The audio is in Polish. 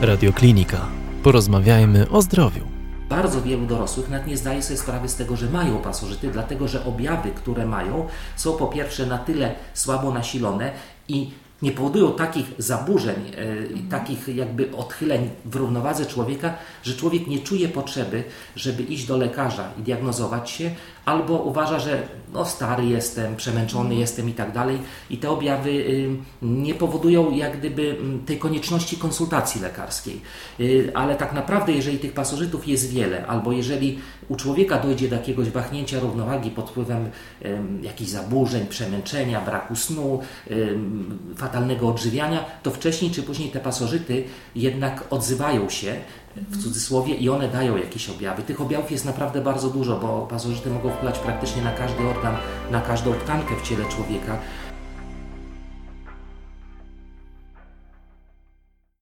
Radioklinika. Porozmawiajmy o zdrowiu. Bardzo wielu dorosłych nawet nie zdaje sobie sprawy z tego, że mają pasożyty, dlatego że objawy, które mają, są po pierwsze na tyle słabo nasilone i nie powodują takich zaburzeń, e, takich jakby odchyleń w równowadze człowieka, że człowiek nie czuje potrzeby, żeby iść do lekarza i diagnozować się, albo uważa, że no stary jestem, przemęczony jestem i tak dalej. I te objawy y, nie powodują jak gdyby mm, tej konieczności konsultacji lekarskiej. Y, ale tak naprawdę, jeżeli tych pasożytów jest wiele, albo jeżeli u człowieka dojdzie do jakiegoś wahnięcia równowagi pod wpływem jakichś zaburzeń, przemęczenia, braku snu, fatalnego odżywiania, to wcześniej czy później te pasożyty jednak odzywają się w cudzysłowie i one dają jakieś objawy. Tych objawów jest naprawdę bardzo dużo, bo pasożyty mogą wpływać praktycznie na każdy organ, na każdą tkankę w ciele człowieka.